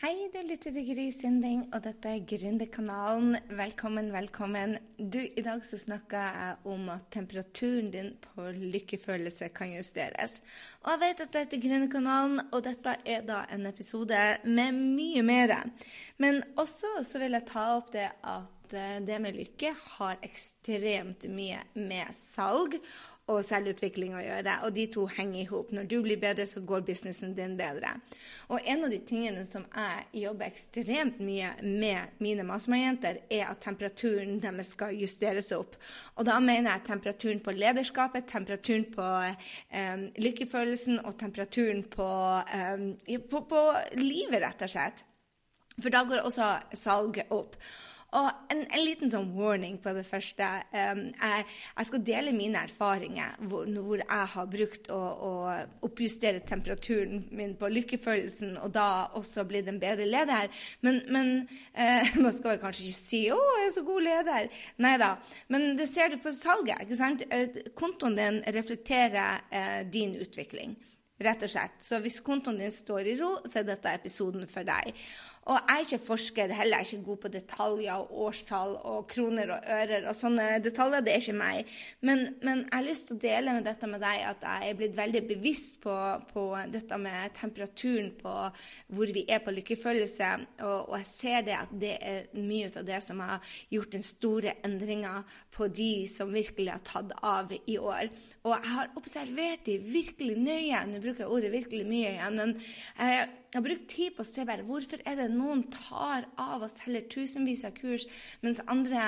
Hei, du lytter til Gry Synding, og dette er Gründerkanalen. Velkommen, velkommen. Du, I dag så snakker jeg om at temperaturen din på lykkefølelse kan justeres. Og jeg vet at dette er Gründerkanalen, og dette er da en episode med mye mer. Men også så vil jeg ta opp det at eh, det med lykke har ekstremt mye med salg og selvutvikling å gjøre. Og de to henger i hop. Når du blir bedre, så går businessen din bedre. Og en av de tingene som jeg jobber ekstremt mye med mine mastermind-jenter, er at temperaturen deres skal justeres opp. Og da mener jeg temperaturen på lederskapet, temperaturen på um, lykkefølelsen og temperaturen på, um, på, på livet, rett og slett. For da går også salget opp. Og en, en, liten sånn warning på det første. Um, jeg, jeg, skal dele mine erfaringer hvor, hvor jeg har brukt å, å, oppjustere temperaturen min på lykkefølelsen, og da også blitt en bedre leder. Men, men uh, man skal vel kanskje ikke si 'Å, jeg er så god leder'. Nei da. Men det ser du på salget. ikke sant? Eh, kontoen din reflekterer uh, din utvikling. Rett og slett. Så hvis kontoen din står i ro, så er dette episoden for deg. Og jeg er ikke forsker heller, jeg er ikke god på detaljer og årstall og kroner og ører og sånne detaljer. Det er ikke meg. Men, men jeg har lyst til å dele med dette med deg at jeg er blitt veldig bevisst på, på dette med temperaturen på hvor vi er på lykkefølelse. Og, og, jeg ser det at det er mye av det som har gjort den store endringa på de som virkelig har tatt av i år. Og jeg har observert de virkelig nøye. Nå bruker jeg ordet virkelig mye igjen. men jeg jeg har brukt tid på å se bare hvorfor er det noen tar av og selger tusenvis av kurs, mens andre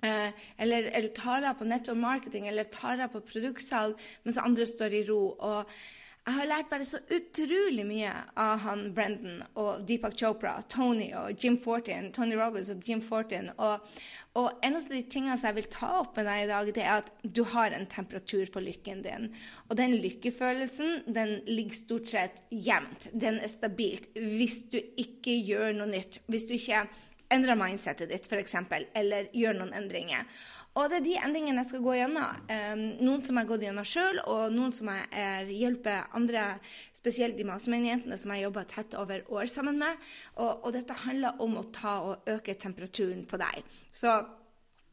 eh, eller, eller, tar av på network marketing eller tar av på produktsalg, mens andre står i ro. og jeg har lært bare så utrolig mye av han Brendan og Deepak Chopra, Tony og Jim Fortin, Tony Robbins og Jim Fortin. Og, og, en av de tingene som jeg vil ta opp med deg i dag, det er at du har en temperatur på lykken din. Og den lykkefølelsen den ligger stort sett jevnt. Den er stabilt hvis du ikke gjør noe nytt. Hvis du ikke endrer mindsetet ditt, f.eks., eller gjør noen endringer. Og det er de endringene jeg skal gå gjennom. Um, noen som jeg har gått gjennom sjøl, og noen som jeg er hjelper andre, spesielt de mastermind-jentene som jeg jobber tett over år sammen med. Og, og, dette handler om å ta og øke temperaturen på deg. Så Eh,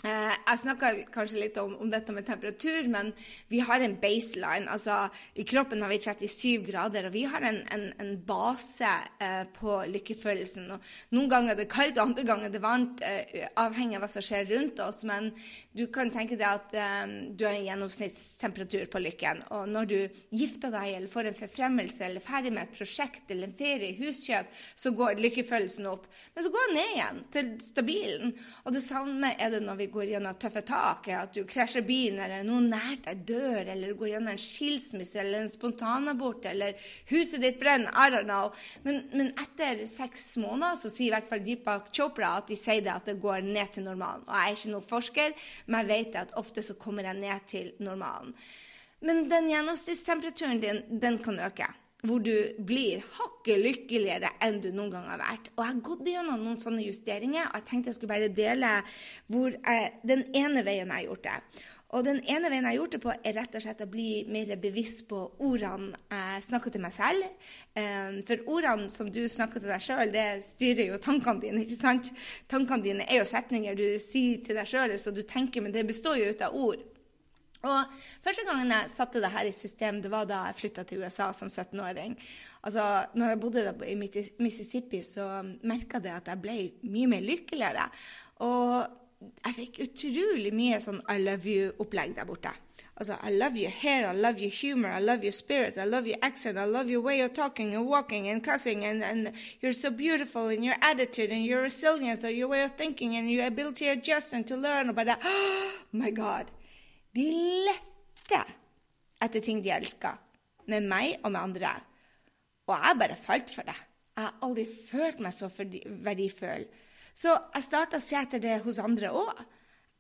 jeg snakka kanskje litt om, om, dette med temperatur, men vi har en baseline. Altså, I kroppen har vi 37 grader, og vi har en, en, en base eh, på lykkefølelsen. Og noen ganger er det kaldt, og andre ganger er det varmt, eh, avhengig av hva som skjer rundt oss. Men du kan tenke deg at eh, du har en gjennomsnittstemperatur på lykken. Og når du gifter deg, eller får en forfremmelse, eller er ferdig med et prosjekt eller en ferie, huskjøp, så går lykkefølelsen opp. Men så går den ned igjen til stabilen. Og det samme er det når vi går gjennom tøffe tak, at du krasjer bilen, eller noen nært deg dør, eller går gjennom en skilsmisse eller en spontanabort, eller huset ditt brenner, I don't know. Men, men, etter seks måneder så sier i hvert fall Deepak Chopra at de sier det at det går ned til normalen. Og jeg er ikke noen forsker, men jeg vet at ofte så kommer jeg ned til normalen. Men den gjennomsnittstemperaturen din, den kan øke hvor du blir hakket lykkeligere enn du noen gang har vært. Og jeg har gått gjennom noen sånne justeringer, og jeg tenkte jeg skulle bare dele jeg, den ene veien jeg har gjort det. Og den ene veien jeg har gjort det på, er rett og slett å bli mer bevisst på ordene jeg snakker til meg selv. Ehm, for ordene som du snakker til deg sjøl, det styrer jo tankene dine. ikke sant? Tankene dine er jo setninger du sier til deg sjøl, så du tenker, men det består jo ut av ord. Og Første gangen jeg satte det her i system, det var da jeg flytta til USA som 17-åring. Altså, når jeg bodde i Mississippi, så merka jeg at jeg ble mye mer lykkeligere. Og jeg fikk utrolig mye sånn I love you-opplegg der borte. Altså, I love your hair, I love your humor, I love your spirit, I love your accent, I love your way of talking and walking and cussing, and, and you're so beautiful in your attitude and your resilience and your way of thinking and your ability to adjust and to learn. about that. Oh my God. De lette etter ting de elsker, med meg og med andre. Og jeg bare falt for det. Jeg har aldri følt meg så verdifull. Så jeg starta å se etter det hos andre òg.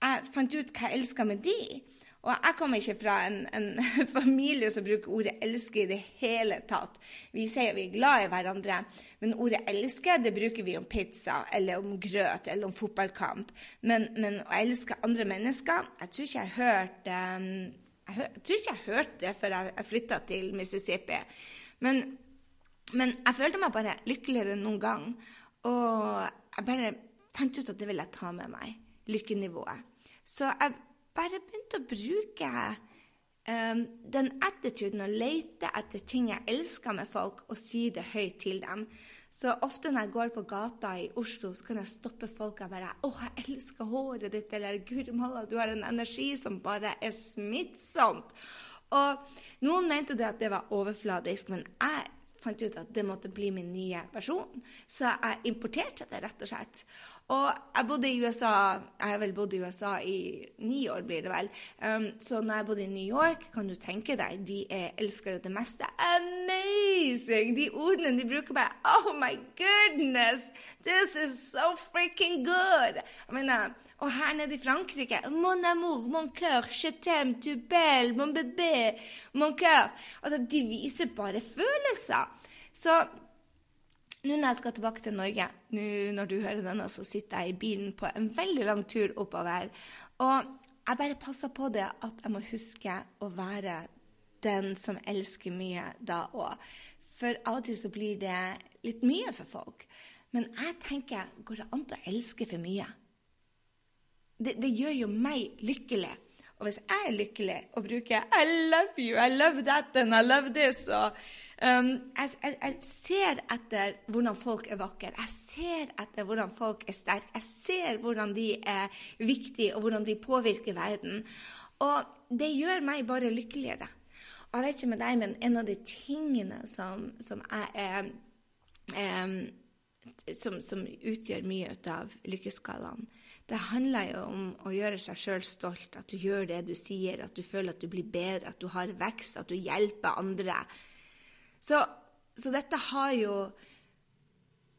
Jeg fant ut hva jeg elska med de. Og jeg kommer ikke fra en, en, familie som bruker ordet 'elske' i det hele tatt. Vi sier vi er glad i hverandre, men ordet 'elske' det bruker vi om pizza eller om grøt eller om fotballkamp. Men, men å elske andre mennesker Jeg tror ikke jeg hørte jeg, jeg tror ikke jeg hørte det før jeg flytta til Mississippi. Men Men jeg følte meg bare lykkeligere enn noen gang. Og jeg bare fant ut at det ville jeg ta med meg. Lykkenivået. Så jeg bare begynte å bruke um, den attituden å lete etter ting jeg elsker med folk, og si det høyt til dem. Så ofte når jeg går på gata i Oslo, så kan jeg stoppe folk og bare 'Å, jeg elsker håret ditt', eller 'Guri malla, du har en energi som bare er smittsomt'. Og noen mente det at det var overfladisk, men jeg fant ut at det måtte bli min nye versjon. Så jeg importerte det, rett og slett. Og jeg bodde i USA Jeg har vel bodd i USA i ni år, blir det vel. Um, så når jeg bodde i New York, kan du tenke deg, de er, elsker det meste. Amazing! De ordene de bruker bare Oh my goodness! This is so freaking good! Jeg mener, og her nede i Frankrike Mon amour, mon cœur, je t'aime, tu belle, mon bébé, mon cœur. Altså, de viser bare følelser. Så nå når jeg skal tilbake til Norge, nå når du hører denne, så sitter jeg i bilen på en veldig lang tur oppover. Og jeg bare passer på det at jeg må huske å være den som elsker mye da òg. For av og til så blir det litt mye for folk. Men jeg tenker, går det an å elske for mye? Det, det gjør jo meg lykkelig. Og hvis jeg er lykkelig og bruker I love you, I love that and I love this og Um, jeg, jeg, jeg, ser etter hvordan folk er vakre. Jeg ser etter hvordan folk er sterke. Jeg ser hvordan de er viktige, og hvordan de påvirker verden. Og det gjør meg bare lykkeligere. Og jeg vet ikke med deg, men en av de tingene som, som er um, som, som, utgjør mye av lykkeskalaen, det handler jo om å gjøre seg sjøl stolt. At du gjør det du sier, at du føler at du blir bedre, at du har vekst, at du hjelper andre. Så, så, dette har jo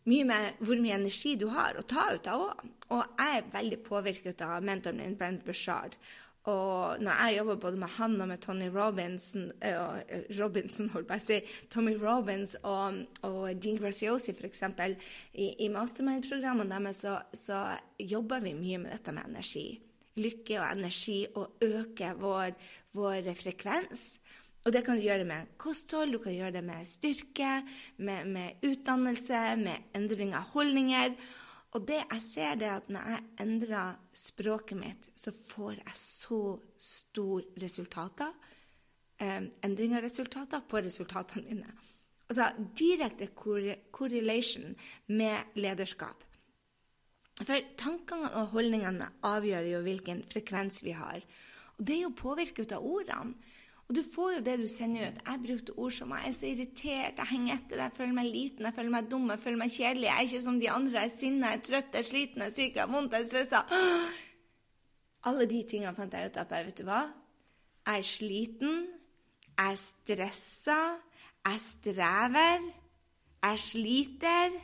mye med hvor mye energi du har å ta ut av òg. Og jeg er veldig påvirket av mentoren min, Brent Bushard. Og når jeg jobber både med han og med Tony Robinson, uh, Robinson holdt jeg si, Tommy Robins og, og Dean Graciosi f.eks. i, i mastermind-programmene deres, så, så, jobber vi mye med dette med energi. Lykke og energi, og øke vår, vår frekvens. Og det kan du gjøre med kosthold, du kan gjøre det med styrke, med, med utdannelse, med endring av holdninger. Og det jeg ser, det at når jeg endrer språket mitt, så får jeg så store resultater. Eh, endring av resultater på resultatene mine. Altså direkte correlation med lederskap. For tankene og holdningene avgjør jo hvilken frekvens vi har. Og det er jo påvirket av ordene. Og du får jo det du sender ut. Jeg brukte ord som jeg er så irritert, jeg henger etter, jeg føler meg liten, jeg føler meg dum, jeg føler meg kjedelig, jeg er ikke som de andre, jeg er sinna, jeg er trøtt, jeg er sliten, jeg er syk, jeg har vondt, jeg er stressa. Alle de tingene fant jeg ut av. Vet du hva? Jeg er sliten, jeg er stressa, jeg strever, jeg sliter.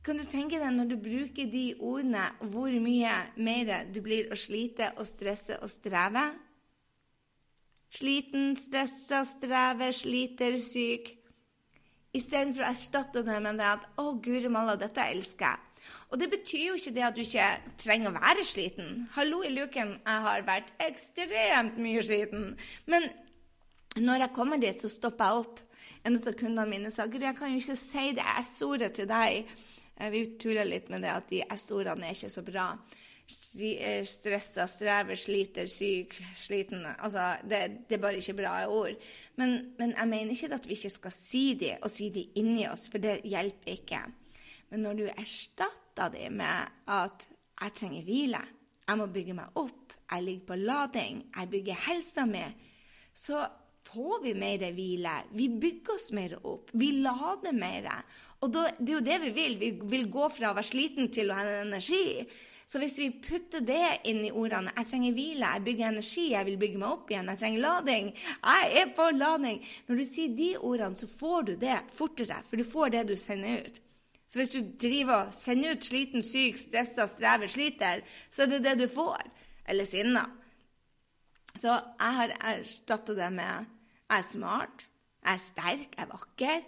Kan du tenke deg når du bruker de ordene, hvor mye mer du blir å slite og stresse og streve? Sliten, stressa, strever, sliter, syk. Istedenfor å erstatte det med det at 'Å, guri malla, dette elsker jeg'. Og det betyr jo ikke det at du ikke trenger å være sliten. Hallo i luken, jeg har vært ekstremt mye sliten. Men når jeg kommer dit, så stopper jeg opp. En av kundene mine sa Guri, jeg kan jo ikke si det S-ordet til deg. Eh, vi tuller litt med det at de S-ordene er ikke så bra. Eh, stressa, strever, sliter, syk, sliten Altså, det, det, er bare ikke bra ord. Men, men, jeg mener ikke at vi ikke skal si de, og si de inni oss, for det hjelper ikke. Men når du erstatter de med at 'jeg trenger hvile', 'jeg må bygge meg opp', 'jeg ligger på lading', 'jeg bygger helsa mi', så får vi mer hvile. Vi bygger oss mer opp. Vi lader mer. Og da, det er jo det vi vil. Vi vil gå fra å være sliten til å ha energi. Så hvis vi putter det inn i ordene 'jeg trenger hvile', 'jeg bygger energi', 'jeg vil bygge meg opp igjen', 'jeg trenger lading', 'jeg er på lading' Når du sier de ordene, så får du det fortere, for du får det du sender ut. Så hvis du driver og sender ut sliten, syk, stressa, strever, sliter, så er det det du får. Eller sinna. Så jeg har erstatta det med 'jeg er smart', 'jeg er sterk', 'jeg er vakker'.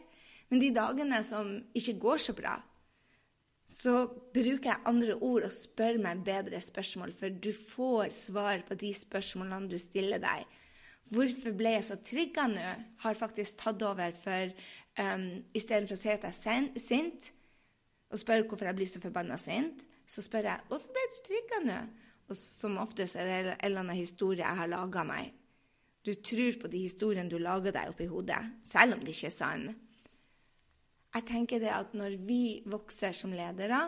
Men de dagene som ikke går så bra, så bruker jeg andre ord og spør meg bedre spørsmål, for du får svar på de spørsmålene du stiller deg. Hvorfor ble jeg så trigga nå? Har faktisk tatt over for um, Istedenfor å si at jeg er sint, og spør hvorfor jeg blir så forbanna sint, så spør jeg hvorfor ble du trigga nå? Og som oftest er det en eller annen historie jeg har laga meg. Du tror på de historiene du lager deg oppi hodet, selv om de ikke er sanne. Jeg tenker det at når vi vokser som ledere,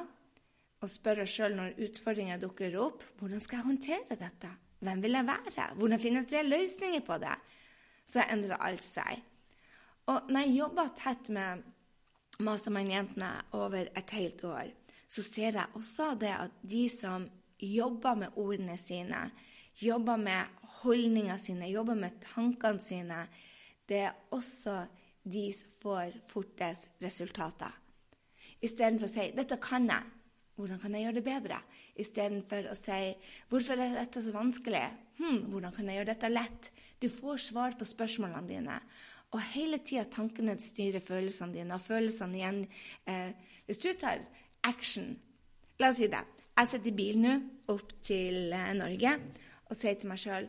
og spør oss sjøl når utfordringer dukker opp hvordan skal jeg håndtere dette? Hvem vil jeg være? Hvordan finner jeg tre løsninger på det? Så endrer alt seg. Og når jeg jobber tett med Mastermind-jentene over et helt år, så ser jeg også det at de som jobber med ordene sine, jobber med holdningene sine, jobber med tankene sine, det er også de får fortest resultater. Istedenfor å si 'dette kan jeg', hvordan kan jeg gjøre det bedre? Istedenfor å si 'Hvorfor er dette så vanskelig?' Hm, 'Hvordan kan jeg gjøre dette lett?' Du får svar på spørsmålene dine. Og hele tida tankene styrer følelsene dine, og følelsene igjen eh, Hvis du tar action La oss si det. Jeg sitter i bil nå opp til eh, Norge og sier til meg sjøl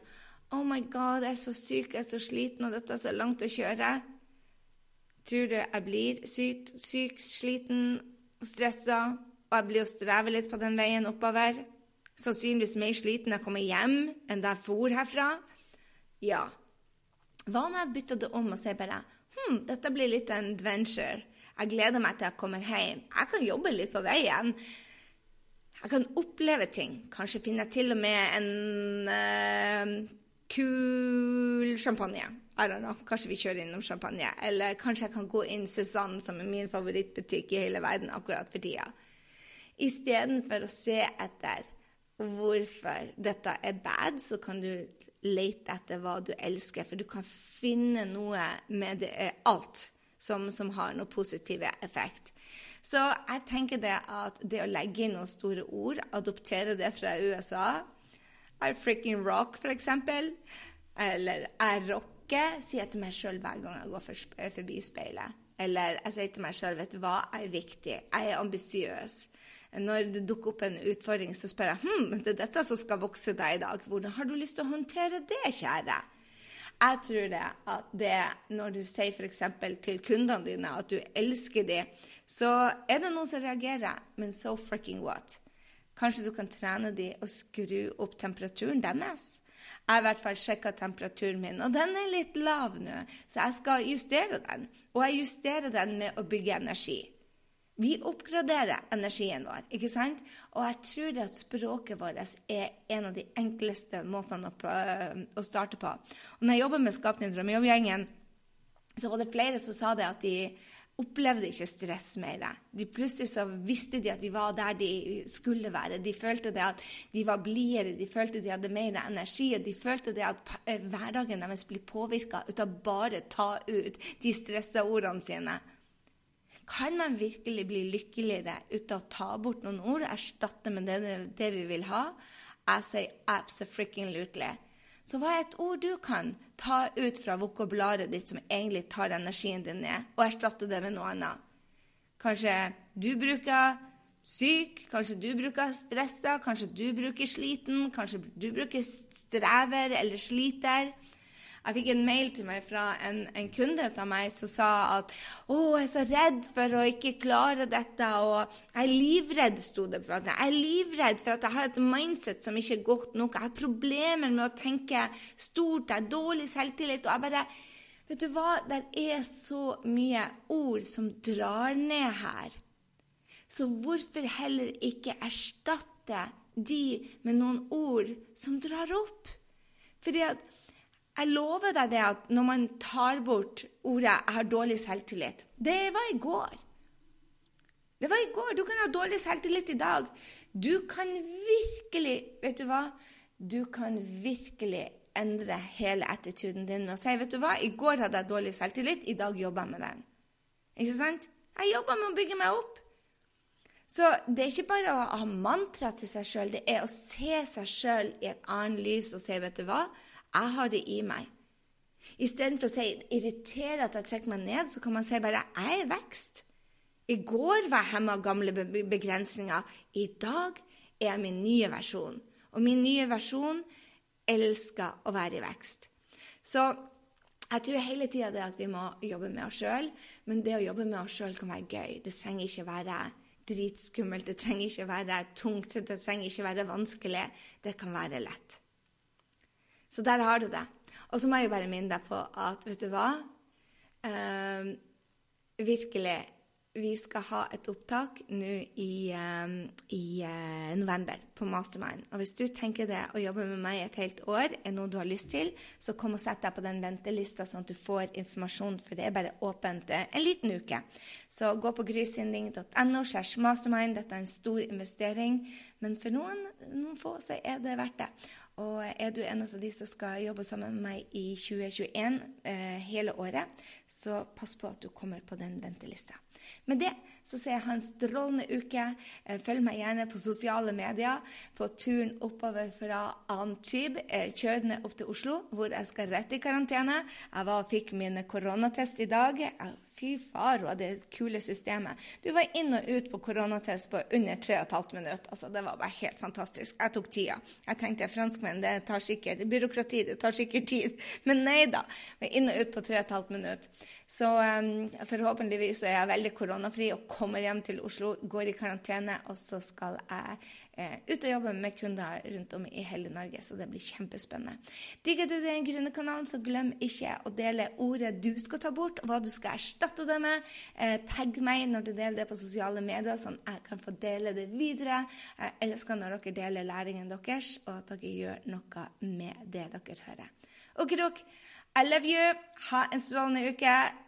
Oh my God, jeg er så syk, jeg er så sliten, og dette er så langt å kjøre. Tror du jeg blir syk, syk sliten og stressa? Og jeg blir å streve litt på den veien oppover. Sannsynligvis mer sliten jeg kommer hjem enn da jeg for herfra. Ja. Hva om jeg bytter det om og sier bare hm, dette blir litt en adventure. Jeg gleder meg til jeg kommer hjem. Jeg kan jobbe litt på veien. Jeg kan oppleve ting. Kanskje finner jeg til og med en uh, kul champagne. I don't know. Kanskje vi kjører innom champagne. Eller kanskje jeg kan gå inn Cézanne, som er min favorittbutikk i hele verden akkurat for tida. Istedenfor å se etter hvorfor dette er bad, så kan du lete etter hva du elsker. For du kan finne noe med det, eh, alt som, som har noe positiv effekt. Så jeg tenker det at det å legge inn noen store ord, adoptere det fra USA I freaking rock, for eksempel. Eller jeg rocker, sier til meg sjøl hver gang jeg går forbi speilet. Eller jeg sier til meg sjøl, vet du hva, jeg er viktig, jeg er ambisiøs når det dukker opp en utfordring, så spør jeg hm, det er dette som skal vokse deg i dag. Hvordan har du lyst til å håndtere det, kjære? Jeg tror det at det når du sier f.eks. til kundene dine at du elsker dem, så er det noen som reagerer, men so freaking what? Kanskje du kan trene dem og skru opp temperaturen deres? Jeg har i hvert fall sjekka temperaturen min, og den er litt lav nå, så jeg skal justere den. Og jeg justerer den med å bygge energi. Vi oppgraderer energien vår, ikke sant? Og jeg tror at språket vårt er en av de enkleste måtene å, starte på. Og når jeg jobber med Skapning drømmejobbgjengen, så var det flere som sa det at de opplevde ikke stress mer. De plutselig så visste de at de var der de skulle være. De følte det at de var blidere, de følte de hadde mer energi. Og de følte det at eh, hverdagen deres blir påvirka ut av bare ta ut de stressa ordene sine. Kan man virkelig bli lykkeligere ut av å ta bort noen ord og erstatte med det, det vi vil ha? Jeg sier absolutely. Så hva er et ord du kan ta ut fra vokabularet ditt som egentlig tar energien din ned, og erstatte det med noe annet? Kanskje du bruker syk, kanskje du bruker stressa, kanskje du bruker sliten, kanskje du bruker strever eller sliter. Jeg fikk en mail til meg fra en, en kunde av meg som sa at å, jeg er så redd for å ikke klare dette, og jeg er livredd, sto det for. Jeg er livredd for at jeg har et mindset som ikke er godt nok. Jeg har problemer med å tenke stort, jeg har dårlig selvtillit. og jeg bare Vet du hva? Det er så mye ord som drar ned her. Så hvorfor heller ikke erstatte de med noen ord som drar opp? Fordi at jeg lover deg det at når man tar bort ordet 'jeg har dårlig selvtillit' Det var i går. Det var i går. Du kan ha dårlig selvtillit i dag. Du kan virkelig Vet du hva? Du kan virkelig endre hele attituden din med å si 'Vet du hva? I går hadde jeg dårlig selvtillit. I dag jobber jeg med den.' Ikke sant? Jeg jobber med å bygge meg opp. Så det er ikke bare å ha mantra til seg sjøl, det er å se seg sjøl i et annet lys og si 'Vet du hva?' Jeg har det i meg. Istedenfor å si irritere at jeg trekker meg ned, så kan man si bare jeg er i vekst. I går var jeg hemma av gamle begrensninger. I dag er jeg min nye versjon. Og min nye versjon elsker å være i vekst. Så jeg tror hele tida det at vi må jobbe med oss sjøl, men det å jobbe med oss sjøl kan være gøy. Det trenger ikke være dritskummelt, det trenger ikke være tungt, det trenger ikke være vanskelig. Det kan være lett. Så der har du det. Og så må jeg bare minne deg på at vet du hva? um, virkelig vi skal ha et opptak nå i, um, i uh, november på Mastermind. Og hvis du tenker det å jobbe med meg et helt år er noe du har lyst til, så kom og sett deg på den ventelista, sånn at du får informasjon, for det er bare åpent uh, en liten uke. Så gå på grysynding.no slash mastermind. Dette er en stor investering, men for noen, noen få så er det verdt det. Og er du en av de som skal jobbe sammen med meg i 2021 eh, hele året, så pass på at du kommer på den ventelista. Med det så sier jeg ha en strålende uke. Eh, følg meg gjerne på sosiale medier på turen oppover fra Antib, eh, kjørende opp til Oslo, hvor jeg skal rett i karantene. Jeg var og fikk min koronatest i dag. Fy faro, det kule systemet. Du var inn og ut på koronatest på under 3,5 minutter. Altså, det var bare helt fantastisk. Jeg tok tida. Jeg tenkte franskmenn, det tar sikkert byråkrati, det tar sikkert tid. Men nei da. Inn og ut på 3,5 minutter. Så um, forhåpentligvis er jeg veldig koronafri og kommer hjem til Oslo, går i karantene, og så skal jeg eh, ut og jobbe med kunder rundt om i hele Norge. Så det blir kjempespennende. Digger du den grønne kanalen, så glem ikke å dele ordet du skal ta bort, hva du skal erstatte det med. Eh, tagg meg når du deler det på sosiale medier, sånn jeg kan få dele det videre. Jeg elsker når dere deler læringen deres, og at dere gjør noe med det dere hører. Ok, Krok, I love you. Ha en strålende uke.